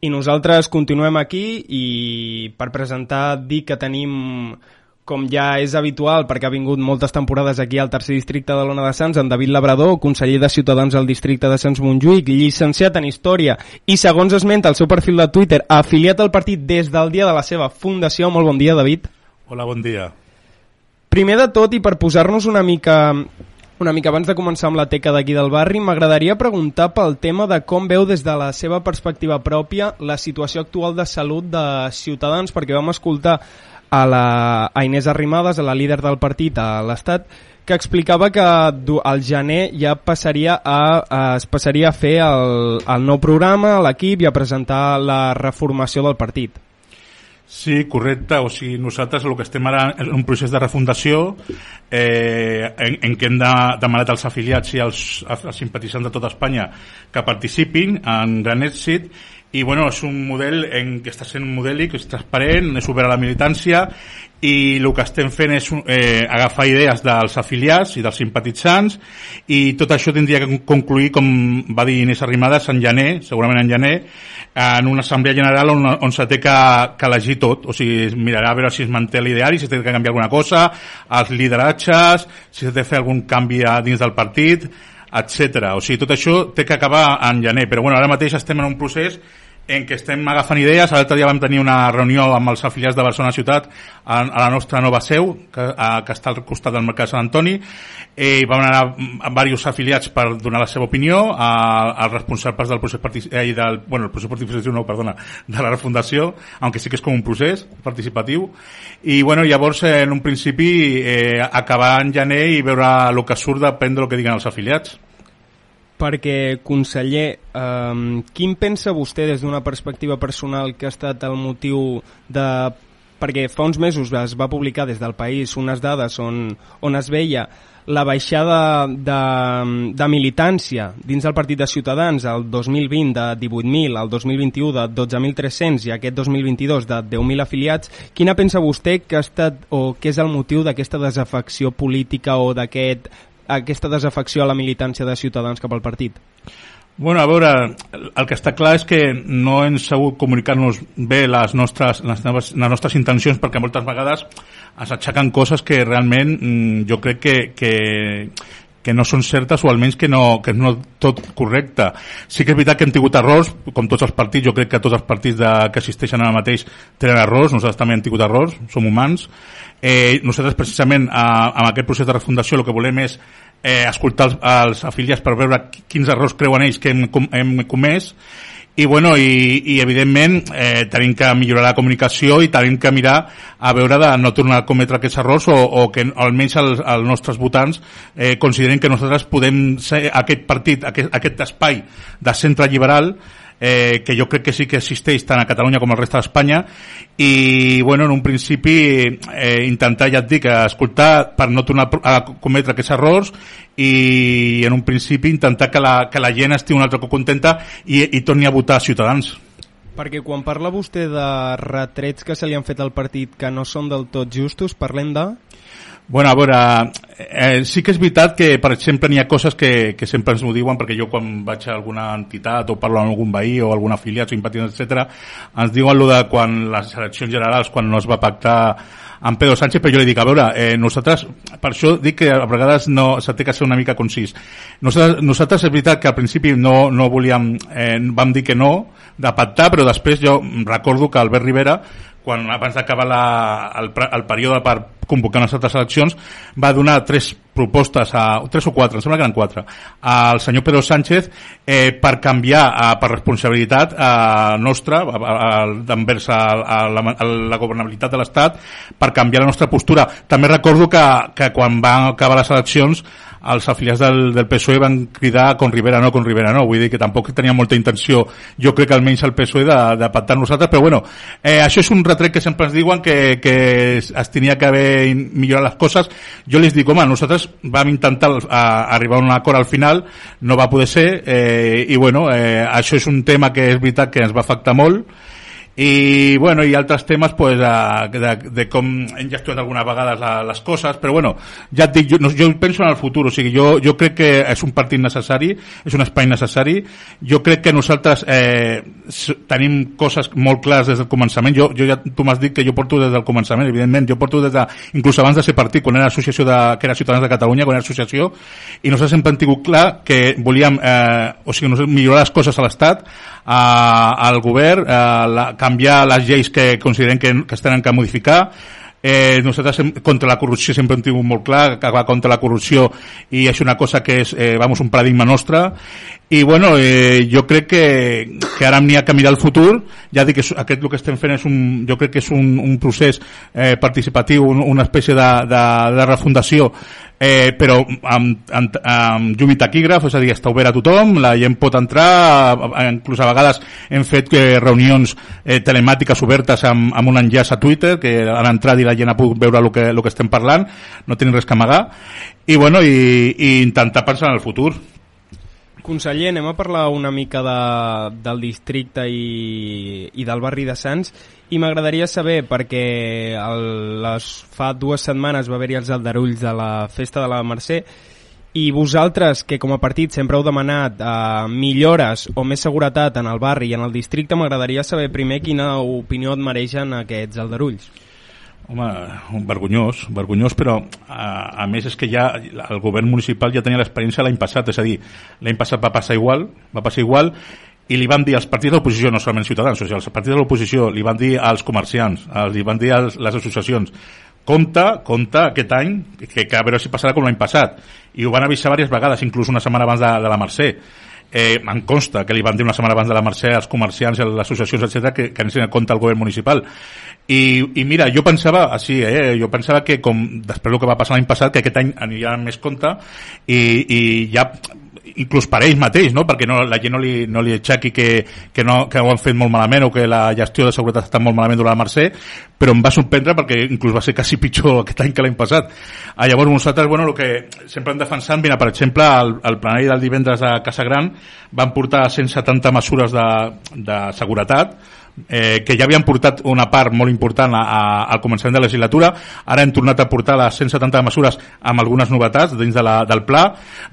I nosaltres continuem aquí i per presentar dir que tenim com ja és habitual, perquè ha vingut moltes temporades aquí al tercer districte de l'Ona de Sants, en David Labrador, conseller de Ciutadans al districte de Sants Montjuïc, llicenciat en Història i, segons esmenta el seu perfil de Twitter, afiliat al partit des del dia de la seva fundació. Molt bon dia, David. Hola, bon dia. Primer de tot, i per posar-nos una mica una mica abans de començar amb la teca d'aquí del barri, m'agradaria preguntar pel tema de com veu des de la seva perspectiva pròpia la situació actual de salut de Ciutadans, perquè vam escoltar a, la, a Inés Arrimadas, a la líder del partit a l'Estat, que explicava que al gener ja passaria a, a, es passaria a fer el, el nou programa, l'equip i a presentar la reformació del partit. Sí, correcte. O sigui, nosaltres el que estem ara en un procés de refundació eh, en, en què hem de, demanat als afiliats i als, als simpatitzants de tota Espanya que participin en gran èxit i bueno, és un model en què està sent modèlic, és transparent, és obert a la militància i el que estem fent és eh, agafar idees dels afiliats i dels simpatitzants i tot això tindria que concluir, com va dir Inés Arrimadas, en gener, segurament en gener, en una assemblea general on, on se té que, que elegir tot, o sigui, mirarà a veure si es manté l'ideari, si té que canviar alguna cosa, els lideratges, si s'ha de fer algun canvi dins del partit, etc. O sigui, tot això té que acabar en gener, però bueno, ara mateix estem en un procés en què estem agafant idees. L'altre dia vam tenir una reunió amb els afiliats de Barcelona Ciutat a, a la nostra nova seu, que, a, que està al costat del Mercat de Sant Antoni, eh, i vam anar amb diversos afiliats per donar la seva opinió a, als responsables del procés participatiu, eh, del, bueno, el procés participatiu no, perdona, de la refundació, aunque sí que és com un procés participatiu, i bueno, llavors en un principi eh, acabar en gener i veure el que surt depèn del que diguen els afiliats perquè, conseller, eh, quin pensa vostè des d'una perspectiva personal que ha estat el motiu de perquè fa uns mesos es va publicar des del país unes dades on, on es veia la baixada de, de militància dins del partit de Ciutadans el 2020 de 18.000, el 2021 de 12.300 i aquest 2022 de 10.000 afiliats, quina pensa vostè que ha estat o què és el motiu d'aquesta desafecció política o d'aquest aquesta desafecció a la militància de Ciutadans cap al partit? Bueno, a veure, el que està clar és que no hem sabut comunicar-nos bé les nostres, les, les nostres intencions perquè moltes vegades es aixequen coses que realment mm, jo crec que, que, que no són certes o almenys que no, que no tot correcte. Sí que és veritat que hem tingut errors, com tots els partits, jo crec que tots els partits de, que assisteixen ara mateix tenen errors, nosaltres també hem tingut errors, som humans, Eh, nosaltres precisament a, amb aquest procés de refundació el que volem és eh, escoltar els, els afiliats per veure quins errors creuen ells que hem, hem comès i, bueno, i, i evidentment eh, tenim que millorar la comunicació i tenim que mirar a veure de no tornar a cometre aquests errors o, o que almenys els, els nostres votants eh, consideren que nosaltres podem ser aquest partit, aquest, aquest espai de centre liberal eh, que jo crec que sí que existeix tant a Catalunya com al resta d'Espanya i bueno, en un principi eh, intentar, ja et dic, escoltar per no tornar a cometre aquests errors i en un principi intentar que la, que la gent estigui un altre cop contenta i, i torni a votar Ciutadans. Perquè quan parla vostè de retrets que se li han fet al partit que no són del tot justos, parlem de... Bueno, a veure, eh, sí que és veritat que, per exemple, n'hi ha coses que, que sempre ens ho diuen, perquè jo quan vaig a alguna entitat o parlo amb algun veí o algun afiliat o simpatitzant, etc, ens diuen lo de quan les eleccions generals, quan no es va pactar amb Pedro Sánchez, però jo li dic, a veure, eh, nosaltres, per això dic que a vegades no s'ha que ser una mica concís. Nosaltres, nosaltres és veritat que al principi no, no volíem, eh, vam dir que no, de pactar, però després jo recordo que Albert Rivera quan abans d'acabar el, el període per convocar unes altres eleccions va donar tres propostes, a, tres o quatre, em sembla que eren quatre, al senyor Pedro Sánchez eh, per canviar, eh, per responsabilitat eh, nostra, envers a, a, la, a la governabilitat de l'Estat, per canviar la nostra postura. També recordo que, que quan van acabar les eleccions els afiliats del, del PSOE van cridar con Rivera no, con Rivera no, vull dir que tampoc tenia molta intenció, jo crec que almenys el PSOE de, de pactar nosaltres, però bueno eh, això és un retret que sempre ens diuen que, que es tenia que haver millorat les coses, jo les dic, home, nosaltres vam intentar a, arribar a un acord al final, no va poder ser eh, i bueno, eh, això és un tema que és veritat que ens va afectar molt i, bueno, i altres temes pues, de, de, de com hem gestionat algunes vegades la, les coses, però bueno, ja et dic, jo, no, jo penso en el futur, o sigui, jo, jo crec que és un partit necessari, és un espai necessari, jo crec que nosaltres eh, tenim coses molt clares des del començament, jo, jo ja, tu m'has dit que jo porto des del començament, evidentment, jo porto des de, inclús abans de ser partit, quan era associació de, que era Ciutadans de Catalunya, quan era associació, i nosaltres sempre hem tingut clar que volíem, eh, o sigui, millorar les coses a l'Estat, al govern, a la, canviar les lleis que considerem que, que es tenen que modificar, Eh, nosaltres hem, contra la corrupció sempre hem tingut molt clar que va contra la corrupció i és una cosa que és eh, vamos, un paradigma nostre i bueno, eh, jo crec que, que ara n'hi ha que mirar el futur ja dic que aquest el que estem fent és un, jo crec que és un, un procés eh, participatiu, un, una espècie de, de, de refundació eh, però amb, amb, amb llum i taquígraf, és a dir, està obert a tothom, la gent pot entrar, inclús a vegades hem fet eh, reunions eh, telemàtiques obertes amb, amb un enllaç a Twitter, que han entrat i la gent ha pogut veure el que, el que estem parlant, no tenim res que amagar, i, bueno, i, i intentar pensar en el futur. Conseller, anem a parlar una mica de, del districte i, i del barri de Sants i m'agradaria saber, perquè el, les, fa dues setmanes va haver-hi els aldarulls de la festa de la Mercè i vosaltres, que com a partit sempre heu demanat eh, millores o més seguretat en el barri i en el districte, m'agradaria saber primer quina opinió et mereixen aquests aldarulls. Home, vergonyós, vergonyós, però a, a més és que ja el govern municipal ja tenia l'experiència l'any passat, és a dir, l'any passat va passar igual, va passar igual i li van dir als partits de l'oposició, no solament ciutadans, o sigui, als partits de l'oposició, li van dir als comerciants, els, li van dir a les associacions, compte, compte aquest any, que, que a veure si passarà com l'any passat. I ho van avisar diverses vegades, inclús una setmana abans de, de la Mercè eh, em consta que li van dir una setmana abans de la Mercè als comerciants, a les associacions, etc que, que anessin a compte el govern municipal. I, I mira, jo pensava, així, eh, jo pensava que com després del que va passar l'any passat, que aquest any aniria més compte i, i ja inclús per ells mateix, no? perquè no, la gent no li, no li aixequi que, que, no, que ho han fet molt malament o que la gestió de seguretat està molt malament durant la Mercè, però em va sorprendre perquè inclús va ser quasi pitjor aquest any que l'any passat. Ah, llavors nosaltres, bueno, el que sempre hem defensat, mira, per exemple, al, al plenari del divendres a Casa Gran van portar 170 mesures de, de seguretat, eh, que ja havien portat una part molt important a, a, al començament de la legislatura, ara hem tornat a portar les 170 mesures amb algunes novetats dins de la, del pla,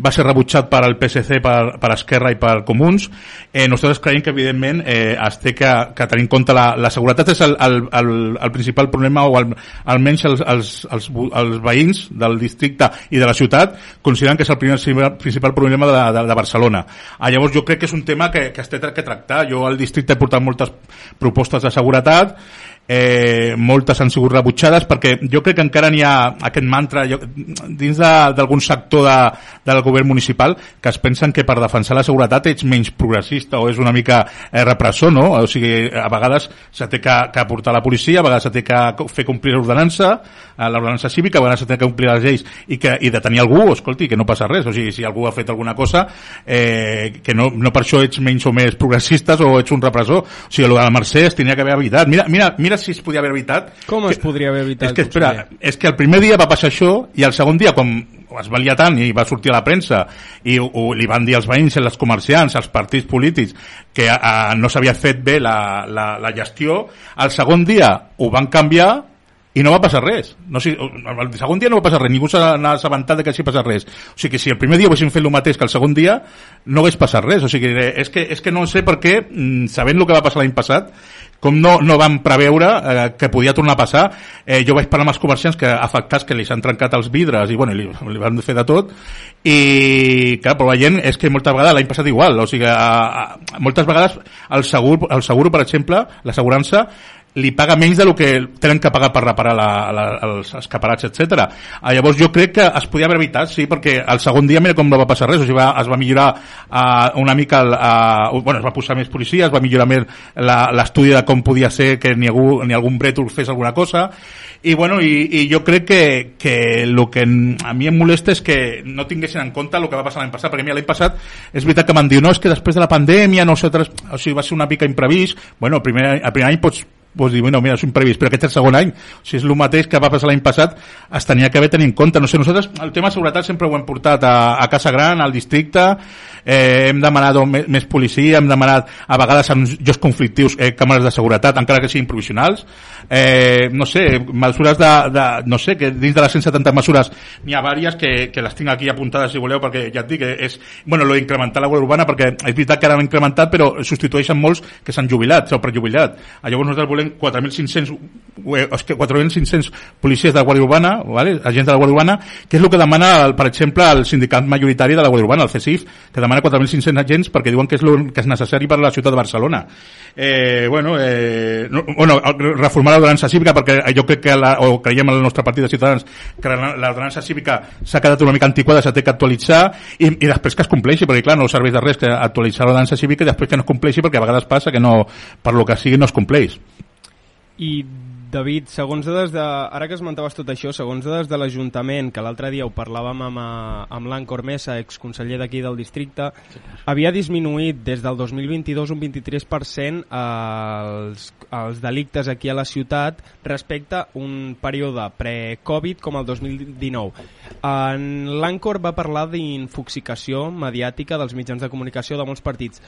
va ser rebutjat per al PSC, per, per Esquerra i per Comuns. Eh, nosaltres creiem que evidentment eh, es té que, que tenir en compte la, la seguretat és el, el, el, el principal problema o el, almenys els, els, els, els veïns del districte i de la ciutat consideren que és el primer, principal problema de, de, de Barcelona. Ah, llavors jo crec que és un tema que, que es té que tractar. Jo al districte he portat moltes propostes de seguretat eh, moltes han sigut rebutjades perquè jo crec que encara n'hi ha aquest mantra jo, dins d'algun sector de, del govern municipal que es pensen que per defensar la seguretat ets menys progressista o és una mica eh, repressor, no? O sigui, a vegades que, que portar la policia, a vegades té que fer complir l'ordenança, eh, l'ordenança cívica, a vegades té que complir les lleis i, que, i detenir algú, escolti, que no passa res, o sigui, si algú ha fet alguna cosa eh, que no, no per això ets menys o més progressistes o ets un repressor, o sigui, el de la Mercè es tenia que haver evitat. Mira, mira, mira si es podia haver evitat. Com es podria haver evitat? És que, espera, és que el primer dia va passar això i el segon dia, com es valia tant i va sortir a la premsa i ho, li van dir als veïns, als comerciants, als partits polítics que uh, no s'havia fet bé la, la, la gestió, el segon dia ho van canviar i no va passar res. No, si, el segon dia no va passar res, ningú s'ha assabentat que així passa res. O sigui que si el primer dia haguéssim fet el mateix que el segon dia, no hagués passat res. O sigui, és que, és que no sé per què, mm, sabent el que va passar l'any passat, com no, no vam preveure eh, que podia tornar a passar, eh, jo vaig parlar amb els comerciants que afectats que li s'han trencat els vidres i bueno, li, li van fer de tot i clar, però la gent és que moltes vegades l'any passat igual, o sigui, a, a, moltes vegades el segur, el segur per exemple, l'assegurança li paga menys del que tenen que pagar per reparar la, la, els escaparats, etc. Ah, llavors jo crec que es podia haver evitat, sí, perquè el segon dia mira com no va passar res, o sigui, va, es va millorar uh, una mica, el, uh, bueno, es va posar més policia, es va millorar més l'estudi de com podia ser que ni, algú, ni algun brètol fes alguna cosa, i, bueno, i, i jo crec que, que el que a mi em molesta és que no tinguessin en compte el que va passar l'any passat, perquè l'any passat és veritat que m'han dit, no, és que després de la pandèmia nosaltres, o sigui, va ser una mica imprevist, bueno, el primer, el primer any pots pots dir, bueno, mira, és un previst, però aquest és el segon any, si és el mateix que va passar l'any passat, es tenia que haver tenir en compte. No sé, nosaltres el tema de seguretat sempre ho hem portat a, a Casa Gran, al districte, eh, hem demanat més, més policia, hem demanat a vegades en jocs conflictius eh, càmeres de seguretat, encara que siguin provisionals, eh, no sé, mesures de, de, no sé, que dins de les 170 mesures n'hi ha diverses que, que les tinc aquí apuntades si voleu, perquè ja et dic, eh, és, bueno, lo d'incrementar la Urbana, perquè és veritat que ara hem incrementat, però substitueixen molts que s'han jubilat, s'han prejubilat. Llavors nosaltres volem 4.500 4.500 policies de la Guàrdia Urbana, ¿vale? agents de la Guàrdia Urbana, que és el que demana, per exemple, el sindicat majoritari de la Guàrdia Urbana, el CECIF, que demana 4.500 agents perquè diuen que és, lo, que és necessari per a la ciutat de Barcelona. Eh, bueno, eh, no, bueno, reformar l'ordenança cívica perquè jo crec que, la, o creiem en el nostre partit de Ciutadans, que l'ordenança cívica s'ha quedat una mica antiquada, s'ha que actualitzar i, i després que es compleixi, perquè clar, no serveix de res que actualitzar l'ordenança cívica i després que no es compleixi perquè a vegades passa que no, per lo que sigui no es compleix. I David, segons dades de... Ara que esmentaves tot això, segons dades de l'Ajuntament, que l'altre dia ho parlàvem amb, eh, amb l'Ancor Mesa, exconseller d'aquí del districte, sí. havia disminuït des del 2022 un 23% els, els delictes aquí a la ciutat respecte a un període pre-Covid com el 2019. En l'Ancor va parlar d'infoxicació mediàtica dels mitjans de comunicació de molts partits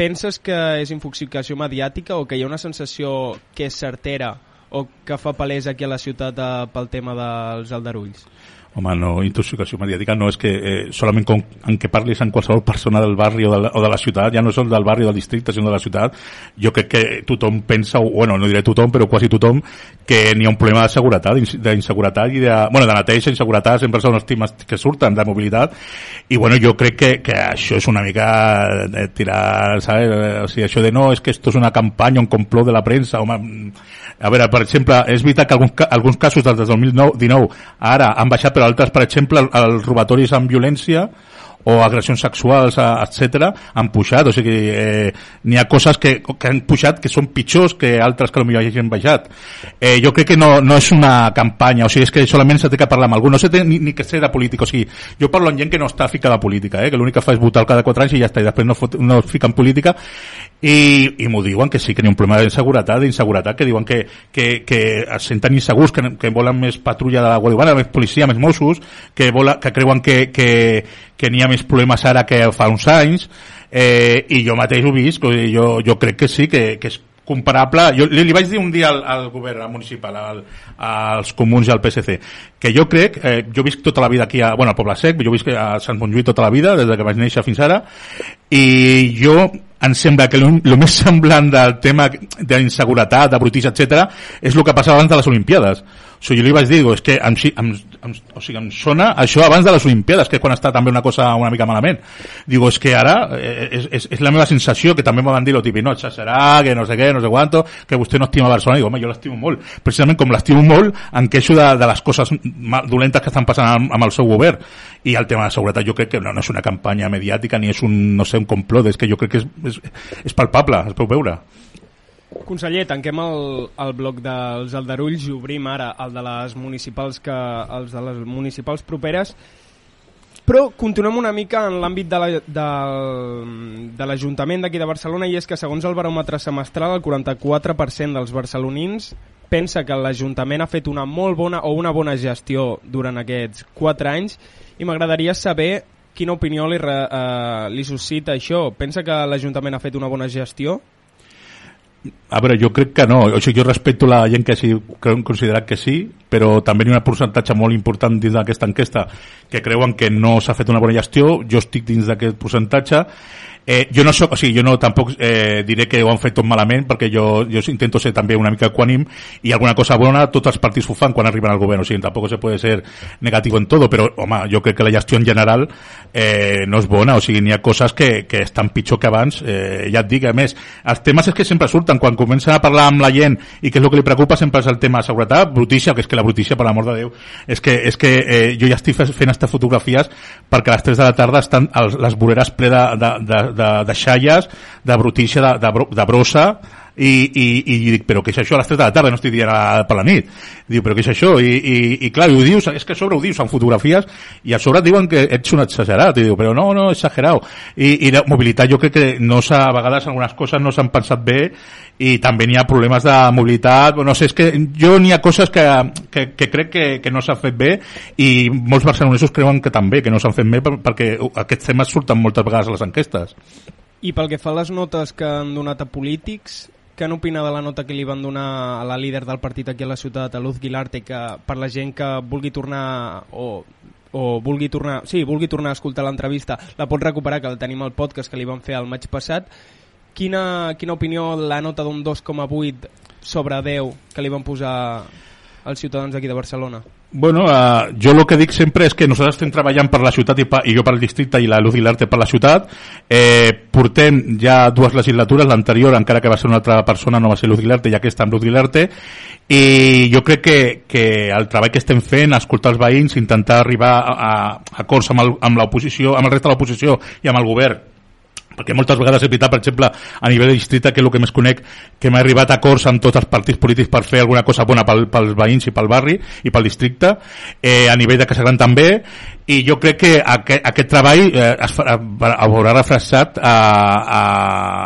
penses que és infoxicació mediàtica o que hi ha una sensació que és certera o que fa palès aquí a la ciutat eh, pel tema dels aldarulls? Home, no, intoxicació mediàtica no és que eh, solament com, en què parlis amb qualsevol persona del barri o de, la, o de la ciutat, ja no és del barri o del districte, sinó de la ciutat, jo crec que tothom pensa, o, bueno, no diré tothom, però quasi tothom, que n'hi ha un problema de seguretat, d'inseguretat i de, bueno, de neteja, inseguretat, sempre són els temes que surten de mobilitat, i bueno, jo crec que, que això és una mica de tirar, ¿sabes? O sigui, això de no, és que esto és una campanya, un complot de la premsa, home, a veure, per exemple, és veritat que alguns, alguns casos dels 2019 ara han baixat, però altres, per exemple, els robatoris amb violència o agressions sexuals, etc han pujat, o sigui, eh, n'hi ha coses que, que han pujat que són pitjors que altres que potser hagin baixat. Eh, jo crec que no, no és una campanya, o sigui, és que solament s'ha de parlar amb algú, no sé ni, ni que ser de polític, o sigui, jo parlo amb gent que no està ficada a política, eh, que l'únic que fa és votar cada quatre anys i ja està, i després no, fot, no fica en política, i, i m'ho diuen que sí que n'hi ha un problema d'inseguretat, d'inseguretat, que diuen que, que, que es senten insegurs, que, que volen més patrulla de la Guàrdia Urbana, més policia, més Mossos, que, vola, que creuen que, que, que n'hi ha més problemes ara que fa uns anys eh, i jo mateix ho vist jo, jo crec que sí, que, que és comparable, jo li, li vaig dir un dia al, al govern municipal, al, als comuns i al PSC, que jo crec, eh, jo visc tota la vida aquí a, bueno, al Poble Sec, jo visc a Sant Montjuïc tota la vida, des de que vaig néixer fins ara, i jo em sembla que el més semblant del tema d'inseguretat, de brutis, etc és el que passava abans de les Olimpiades. O sigui, jo li vaig dir, digo, és que em, em, em, o sigui, em sona això abans de les Olimpiades, que és quan està també una cosa una mica malament. Digo, és que ara eh, és, és, és la meva sensació, que també m'ho van dir lo típic, no, serà, que no sé què, no sé quanto, que vostè no estima Barcelona. Digo, home, jo l'estimo molt. Precisament com l'estimo molt, em queixo de, de les coses dolentes que estan passant amb, amb el seu govern. I el tema de seguretat jo crec que no, no és una campanya mediàtica ni és un, no sé, un complot, és que jo crec que és, és, és palpable, es pot veure. Conseller, tanquem el, el bloc dels aldarulls i obrim ara el de les municipals, que, els de les municipals properes però continuem una mica en l'àmbit de l'Ajuntament la, d'aquí de Barcelona i és que segons el baròmetre semestral el 44% dels barcelonins pensa que l'Ajuntament ha fet una molt bona o una bona gestió durant aquests 4 anys i m'agradaria saber quina opinió li, eh, li suscita això. Pensa que l'Ajuntament ha fet una bona gestió? A veure, jo crec que no. O sigui, jo respecto la gent que sí, creu considerat que sí, però també hi ha un percentatge molt important dins d'aquesta enquesta que creuen que no s'ha fet una bona gestió. Jo estic dins d'aquest percentatge. Eh, jo no soc, o sigui, jo no tampoc eh, diré que ho han fet tot malament, perquè jo, jo intento ser també una mica equànim i alguna cosa bona tots els partits ho fan quan arriben al govern, o sigui, tampoc se puede ser negativo en todo, però, home, jo crec que la gestió en general eh, no és bona, o sigui, n'hi ha coses que, que estan pitjor que abans, eh, ja et dic, a més, els temes és que sempre surten, quan comencen a parlar amb la gent i que és el que li preocupa sempre és el tema de seguretat, brutícia, que és que la brutícia, per l'amor de Déu, és que, és que eh, jo ja estic fent aquestes fotografies perquè a les 3 de la tarda estan els, les voreres ple de, de, de, de, de xalles, de brutícia, de, de, de brossa, i, i, i dic, però què és això a les 3 de la tarda, no estic dient per la nit. Diu, però què és això? I, i, i clar, i ho dius, és que a sobre ho dius, en fotografies i a sobre et diuen que ets un exagerat. I diu, però no, no, exagerat i, i la mobilitat jo crec que no s'ha, a vegades algunes coses no s'han pensat bé i també n'hi ha problemes de mobilitat. No sé, és que jo n'hi ha coses que, que, que crec que, que no s'han fet bé i molts barcelonesos creuen que també, que no s'han fet bé perquè aquests temes surten moltes vegades a les enquestes. I pel que fa a les notes que han donat a polítics, què n'opina de la nota que li van donar a la líder del partit aquí a la ciutat, a Luz Guilarte, que per la gent que vulgui tornar o o vulgui tornar, sí, vulgui tornar a escoltar l'entrevista, la pot recuperar, que el tenim al podcast que li van fer el maig passat. Quina, quina opinió la nota d'un 2,8 sobre 10 que li van posar als ciutadans d'aquí de Barcelona? Bueno, uh, jo el que dic sempre és que nosaltres estem treballant per la ciutat i, pa, i jo per el districte i la Luz Guilarte per la ciutat. Eh, portem ja dues legislatures, l'anterior encara que va ser una altra persona no va ser Luz Guilarte i aquesta amb Luz Guilarte i jo crec que, que el treball que estem fent, escoltar els veïns, intentar arribar a, a acords amb, el, amb l'oposició, amb el reste de l'oposició i amb el govern perquè moltes vegades és veritat, per exemple, a nivell de districte, que és el que més conec, que m'ha arribat a acords amb tots els partits polítics per fer alguna cosa bona pel, pels veïns i pel barri i pel districte, eh, a nivell de Casa Gran també, i jo crec que aquest, aquest treball eh, es farà, haurà refressat a, a,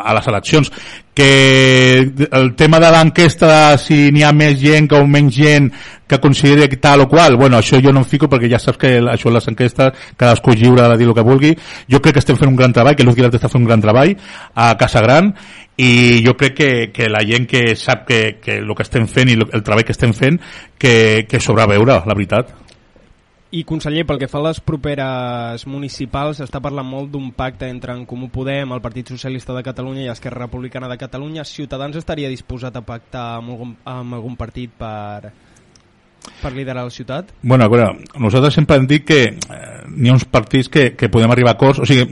a les eleccions. Que el tema de l'enquesta de si n'hi ha més gent que o menys gent que consideri que tal o qual, bueno, això jo no em fico perquè ja saps que això les enquestes cadascú és lliure de dir el que vulgui. Jo crec que estem fent un gran treball, que l'Uz Guilart està fent un gran treball a Casa Gran i jo crec que, que la gent que sap que, que el que estem fent i el treball que estem fent que, que sobreveure, la veritat i conseller, pel que fa a les properes municipals, està parlant molt d'un pacte entre en Comú Podem, el Partit Socialista de Catalunya i Esquerra Republicana de Catalunya. Ciutadans estaria disposat a pactar amb algun, amb algun partit per, per liderar la ciutat? Bueno, a veure, nosaltres sempre hem dit que eh, n'hi ha uns partits que, que podem arribar a acords, o sigui,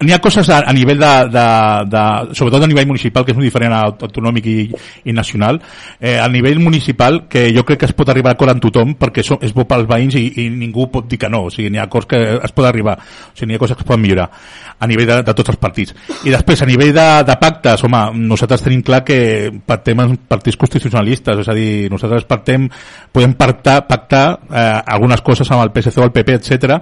N'hi ha coses a, a nivell de, de, de, sobretot a nivell municipal, que és molt diferent a autonòmic i, i nacional, eh, a nivell municipal, que jo crec que es pot arribar a acord amb tothom, perquè so, és bo pels veïns i, i ningú pot dir que no, o sigui, n'hi ha acords que es pot arribar, o sigui, n'hi ha coses que es poden millorar a nivell de, de tots els partits. I després, a nivell de, de pactes, home, nosaltres tenim clar que pactem amb partits constitucionalistes, és a dir, nosaltres pactem, podem pactar, pactar eh, algunes coses amb el PSC o el PP, etc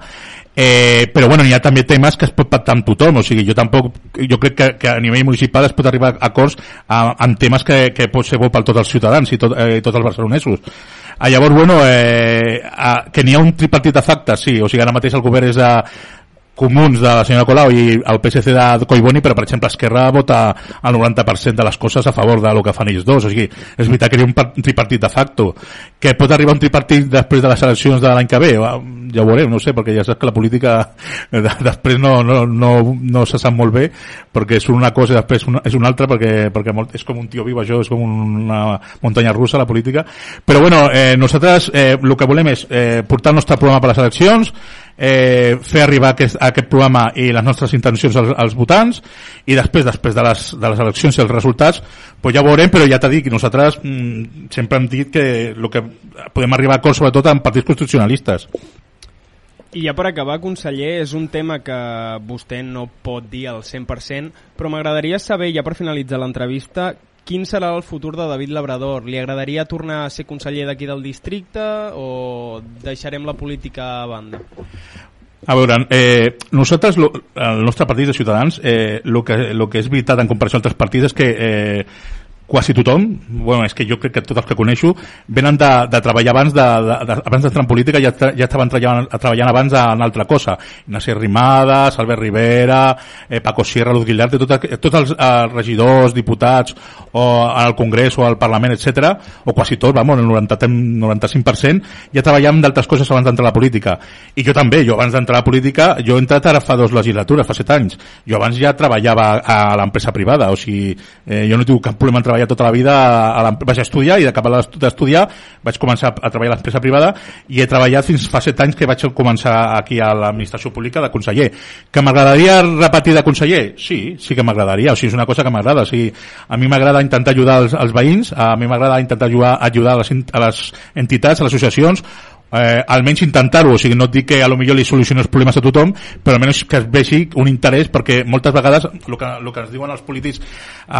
Eh, però bueno, hi ha també temes que es pot pactar amb tothom, o sigui, jo tampoc jo crec que, que a nivell municipal es pot arribar a acords a, amb temes que, que pot ser bo per tots els ciutadans i tot, eh, tots els barcelonesos. Ah, llavors, bueno, eh, a, que n'hi ha un tripartit de factes, sí, o sigui, ara mateix el govern és de, comuns de la senyora Colau i el PSC de Collboni, però per exemple Esquerra vota el 90% de les coses a favor de lo que fan ells dos, o sigui, és veritat que hi ha un tripartit de facto, que pot arribar un tripartit després de les eleccions de l'any que ve, ja ho veurem, no sé, perquè ja saps que la política de, després no, no, no, no se sap molt bé, perquè és una cosa i després una, és una altra, perquè, perquè molt, és com un tio viu això, és com una muntanya russa la política, però bueno, eh, nosaltres eh, el que volem és eh, portar el nostre programa per les eleccions, eh, fer arribar aquest, aquest programa i les nostres intencions als, als votants i després després de les, de les eleccions i els resultats pues ja ho veurem, però ja t'ha dit que nosaltres mm, sempre hem dit que el que podem arribar a acord sobretot amb partits constitucionalistes i ja per acabar, conseller, és un tema que vostè no pot dir al 100%, però m'agradaria saber, ja per finalitzar l'entrevista, quin serà el futur de David Labrador? Li agradaria tornar a ser conseller d'aquí del districte o deixarem la política a banda? A veure, eh, nosaltres, lo, el nostre partit de Ciutadans, eh, lo, que, lo que és veritat en comparació amb altres partits és que eh, quasi tothom, bueno, és que jo crec que tots els que coneixo, venen de, de treballar abans de, de, de, abans d'entrar en política ja, ja estaven treballant, treballant abans en altra cosa. Ignacio Rimadas, Albert Rivera, eh, Paco Sierra, Luz Guillarte, tot, tots els eh, regidors, diputats, o al Congrés o al Parlament, etc o quasi tot, vamos, el 90, 95%, ja treballàvem d'altres coses abans d'entrar a la política. I jo també, jo abans d'entrar a la política, jo he entrat ara fa dos legislatures, fa set anys. Jo abans ja treballava a l'empresa privada, o sigui, eh, jo no tinc cap problema en treballar tota la vida a la, vaig estudiar i d'acabar d'estudiar vaig començar a treballar a l'empresa privada i he treballat fins fa set anys que vaig començar aquí a l'administració pública de conseller. Que m'agradaria repetir de conseller? Sí, sí que m'agradaria, o sigui, és una cosa que m'agrada, o sigui, a mi m'agrada intentar ajudar els, els veïns, a mi m'agrada intentar ajudar, ajudar a les, a les entitats, a les associacions, eh, almenys intentar-ho, o sigui, no et dic que a lo millor li solucioni els problemes a tothom, però almenys que es vegi un interès, perquè moltes vegades el que, el que ens diuen els polítics,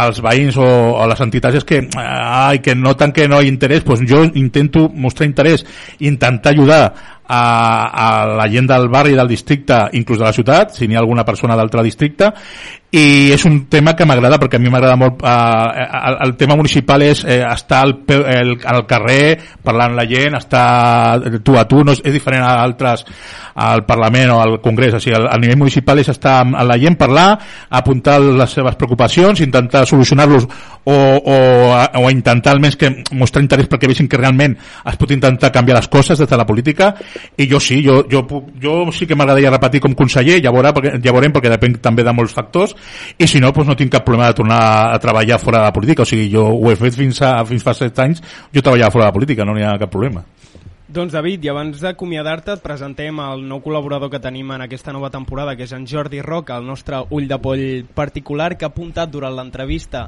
els veïns o, o les entitats és que, ai, que noten que no hi ha interès, doncs jo intento mostrar interès, intentar ajudar a, a la gent del barri, del districte, inclús de la ciutat, si n'hi ha alguna persona d'altre districte, i és un tema que m'agrada perquè a mi m'agrada molt eh, el, el tema municipal és eh, estar al, el, al carrer parlant la gent, estar tu a tu, no és, és diferent a altres al Parlament o al Congrés, o sigui, al, al nivell municipal és estar amb la gent, parlar apuntar les seves preocupacions, intentar solucionar-los o, o, o intentar almenys que mostrar interès perquè vegin que realment es pot intentar canviar les coses des de la política i jo sí, jo, jo, jo sí que m'agradaria repetir com conseller, ja, veurà, perquè, ja veurem perquè depèn també de molts factors i si no, doncs no tinc cap problema de tornar a treballar fora de la política, o sigui, jo ho he fet fins, a, fins fa set anys, jo treballava fora de la política, no n'hi ha cap problema. Doncs David, i abans d'acomiadar-te et presentem el nou col·laborador que tenim en aquesta nova temporada, que és en Jordi Roca, el nostre ull de poll particular, que ha apuntat durant l'entrevista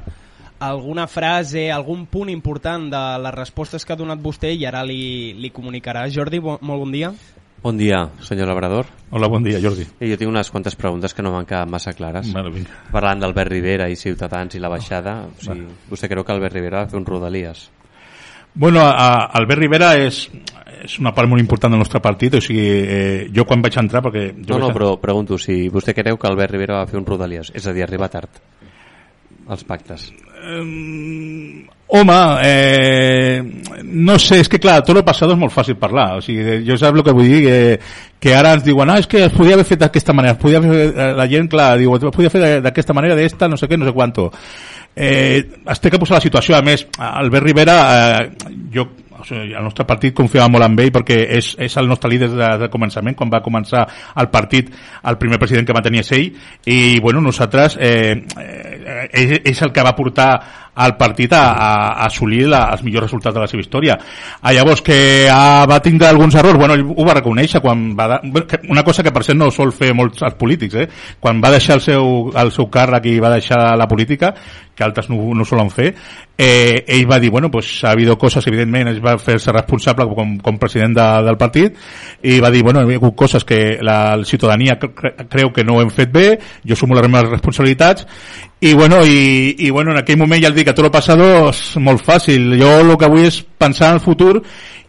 alguna frase, algun punt important de les respostes que ha donat vostè i ara li, li comunicarà. Jordi, bo, molt bon dia. Bon dia, senyor Labrador. Hola, bon dia, Jordi. I jo tinc unes quantes preguntes que no m'han quedat massa clares. Bueno, vinga. Parlant d'Albert Rivera i Ciutadans i la baixada, o sigui, bueno. vostè creu que Albert Rivera va fer un rodalies? Bueno, a, Albert Rivera és, és una part molt important del nostre partit, o sigui, eh, jo quan vaig entrar... Perquè jo no, no, vaig... però pregunto si vostè creu que Albert Rivera va fer un rodalies, és a dir, arribar tard als pactes. Um, home, eh, no sé, és que clar, tot el passat és molt fàcil parlar, o sigui, jo sap el que vull dir, que, que ara ens diuen, ah, és que es podia haver fet d'aquesta manera, es podia fer, eh, la gent, clar, diu, es podia fer d'aquesta manera, d'esta, no sé què, no sé quanto. Eh, es té que posar la situació, a més, Albert Rivera, eh, jo el nostre partit confiava molt en ell perquè és, és el nostre líder de, de començament quan va començar el partit el primer president que va tenir és ell i bueno, nosaltres eh, eh, és, és el que va portar al partit a, a, assolir la, els millors resultats de la seva història. Ah, llavors, que ah, va tindre alguns errors, bueno, ell ho va reconèixer quan va... De, una cosa que per cert no sol fer molts els polítics, eh? Quan va deixar el seu, el seu càrrec i va deixar la política, que altres no, no solen fer, eh, ell va dir, bueno, pues ha habido coses, evidentment, es va fer-se responsable com, com president de, del partit, i va dir, bueno, hi ha hagut coses que la, la ciutadania cre creu que no ho hem fet bé, jo sumo les meves responsabilitats, i bueno, i, i bueno, en aquell moment ja el dic que tot el passat és molt fàcil. Jo el que vull és pensar en el futur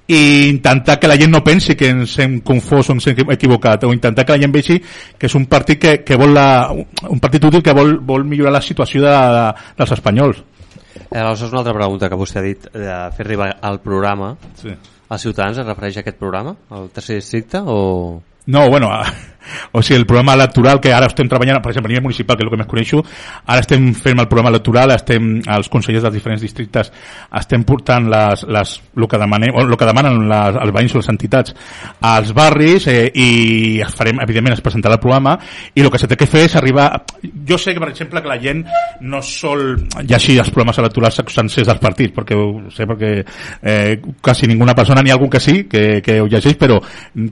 i intentar que la gent no pensi que ens hem confós o ens hem equivocat o intentar que la gent vegi que és un partit que, que vol la, un partit útil que vol, vol millorar la situació de, de, dels espanyols eh, Aleshores una altra pregunta que vostè ha dit de fer arribar al programa sí. als ciutadans es refereix a aquest programa, al tercer districte o... No, bueno, o sigui, el programa electoral que ara estem treballant, per exemple, a nivell municipal, que és el que més coneixo, ara estem fent el programa electoral, estem, els consellers dels diferents districtes estem portant les, les, el, que demanem, o el que demanen les, els veïns o les entitats als barris eh, i farem, evidentment, es presentarà el programa i el que s'ha de fer és arribar... Jo sé que, per exemple, que la gent no sol llegir els programes electorals sencers dels partits, perquè ho sé, perquè eh, quasi ninguna persona, ni algú que sí, que, que ho llegeix, però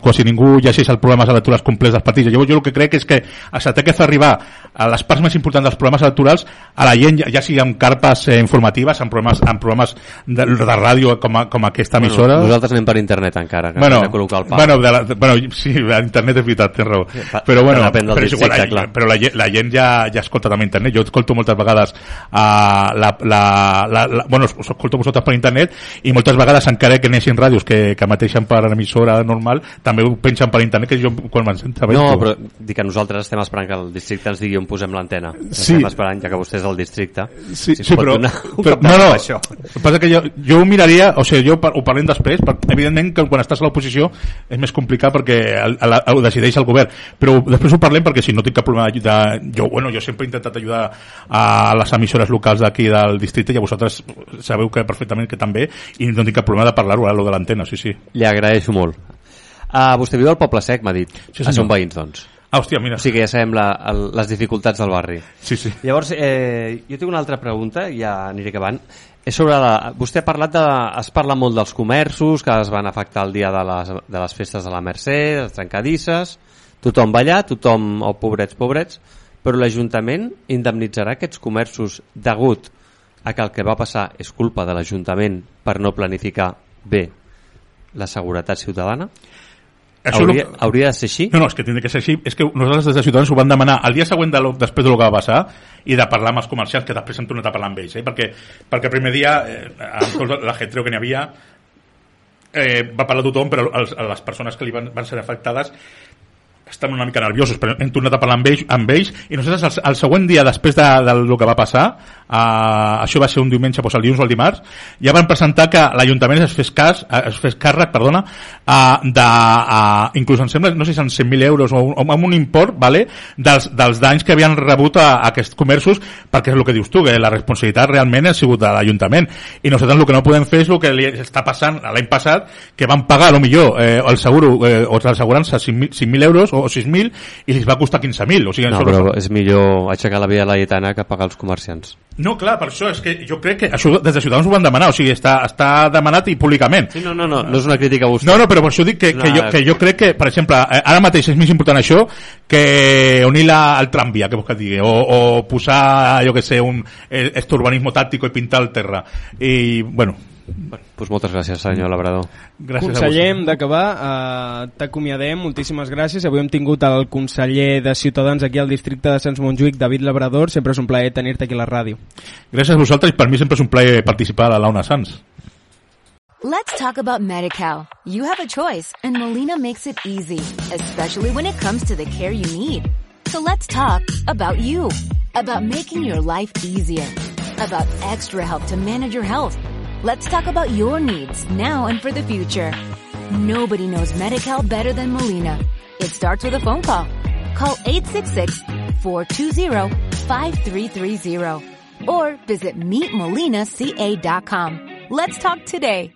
quasi ningú llegeix els programes electorals complets dels partits. Llavors jo el que crec és que s'ha de fer arribar a les parts més importants dels programes electorals a la gent, ja sigui amb carpes eh, informatives, amb programes, amb programes de, de ràdio com, a, com aquesta emissora. Bueno, nosaltres anem per internet encara, que bueno, de col·locar el pal. Bueno, de la, bueno, sí, internet és veritat, tens raó. Però bueno, però, és igual, la, clar. però la, la gent ja, ja escolta també internet. Jo escolto moltes vegades uh, la, la, la, la, bueno, us escolto vosaltres per internet i moltes vegades encara que neixin ràdios que, que mateixen per emissora normal també ho pengen per internet que jo quan me'n No, però dic que nosaltres estem esperant que el districte ens digui on posem l'antena. Sí. Estem esperant, ja que vostè és el districte, sí, si sí, però, però no, no, això. Passa que jo, jo ho miraria, o sigui, jo ho parlem després, per, evidentment que quan estàs a l'oposició és més complicat perquè el, el, el, decideix el govern, però després ho parlem perquè si no tinc cap problema d'ajudar, jo, bueno, jo sempre he intentat ajudar a les emissores locals d'aquí del districte i a vosaltres sabeu que perfectament que també i no tinc cap problema de parlar-ho, lo de l'antena, sí, sí. Li agraeixo molt. Uh, vostè viu al Poble Sec, m'ha dit. Sí, ah, són veïns, doncs. Ah, hòstia, mira. O sigui que ja sabem la, el, les dificultats del barri. Sí, sí. Llavors, eh, jo tinc una altra pregunta, ja aniré acabant. És sobre la, vostè ha parlat de... Es parla molt dels comerços que es van afectar el dia de les, de les festes de la Mercè, les trencadisses... Tothom va allà, tothom, o oh, pobrets, pobrets, però l'Ajuntament indemnitzarà aquests comerços degut a que el que va passar és culpa de l'Ajuntament per no planificar bé la seguretat ciutadana? Això hauria, no... hauria de ser així? No, no, és que tindria que ser així. És que nosaltres des de Ciutadans ho van demanar el dia següent de lo, després de lo que va passar i de parlar amb els comerciants, que després hem tornat a parlar amb ells, eh? perquè, perquè el primer dia, eh, amb tot l'ajetreu que n'hi havia, eh, va parlar tothom, però els, les persones que li van, van ser afectades estan una mica nerviosos, però hem tornat a parlar amb ells, amb ells i nosaltres el, el següent dia després de, de, del que va passar, uh, això va ser un diumenge, doncs el dilluns o el dimarts, ja van presentar que l'Ajuntament es fes cas, es fes càrrec, perdona, uh, de, uh, inclús em sembla, no sé si són 100.000 euros o, o amb un import, vale, dels, dels danys que havien rebut a, a aquests comerços, perquè és el que dius tu, que la responsabilitat realment ha sigut de l'Ajuntament. I nosaltres el que no podem fer és el que li està passant l'any passat, que van pagar, a lo millor, eh, el seguro, eh, o l'assegurança 5.000 euros o 6.000 i li va costar 15.000. O sigui, no, però és millor aixecar la via laietana que pagar els comerciants. No, clar, per això és que jo crec que això des de Ciutadans ho van demanar, o sigui, està, està demanat i públicament. Sí, no, no, no, no és una crítica a vostè. No, no, però per això dic que, que, jo, que jo crec que, per exemple, eh, ara mateix és més important això que unir la, el tramvia, que vols que digui, o, o posar, jo que sé, un, eh, este urbanismo táctico i pintar el terra. I, bueno, Bueno, doncs moltes gràcies, senyor Labrador. Gràcies conseller, hem d'acabar. Uh, T'acomiadem, moltíssimes gràcies. Avui hem tingut el conseller de Ciutadans aquí al districte de Sants Montjuïc, David Labrador. Sempre és un plaer tenir-te aquí a la ràdio. Gràcies a vosaltres i per mi sempre és un plaer participar a l'Auna Sants. Let's talk about MediCal. You have a choice and Molina makes it easy, especially when it comes to the care you need. So let's talk about you, about making your life easier, about extra help to manage your health Let's talk about your needs now and for the future. Nobody knows Medi-Cal better than Molina. It starts with a phone call. Call 866-420-5330 or visit meetmolinaca.com. Let's talk today.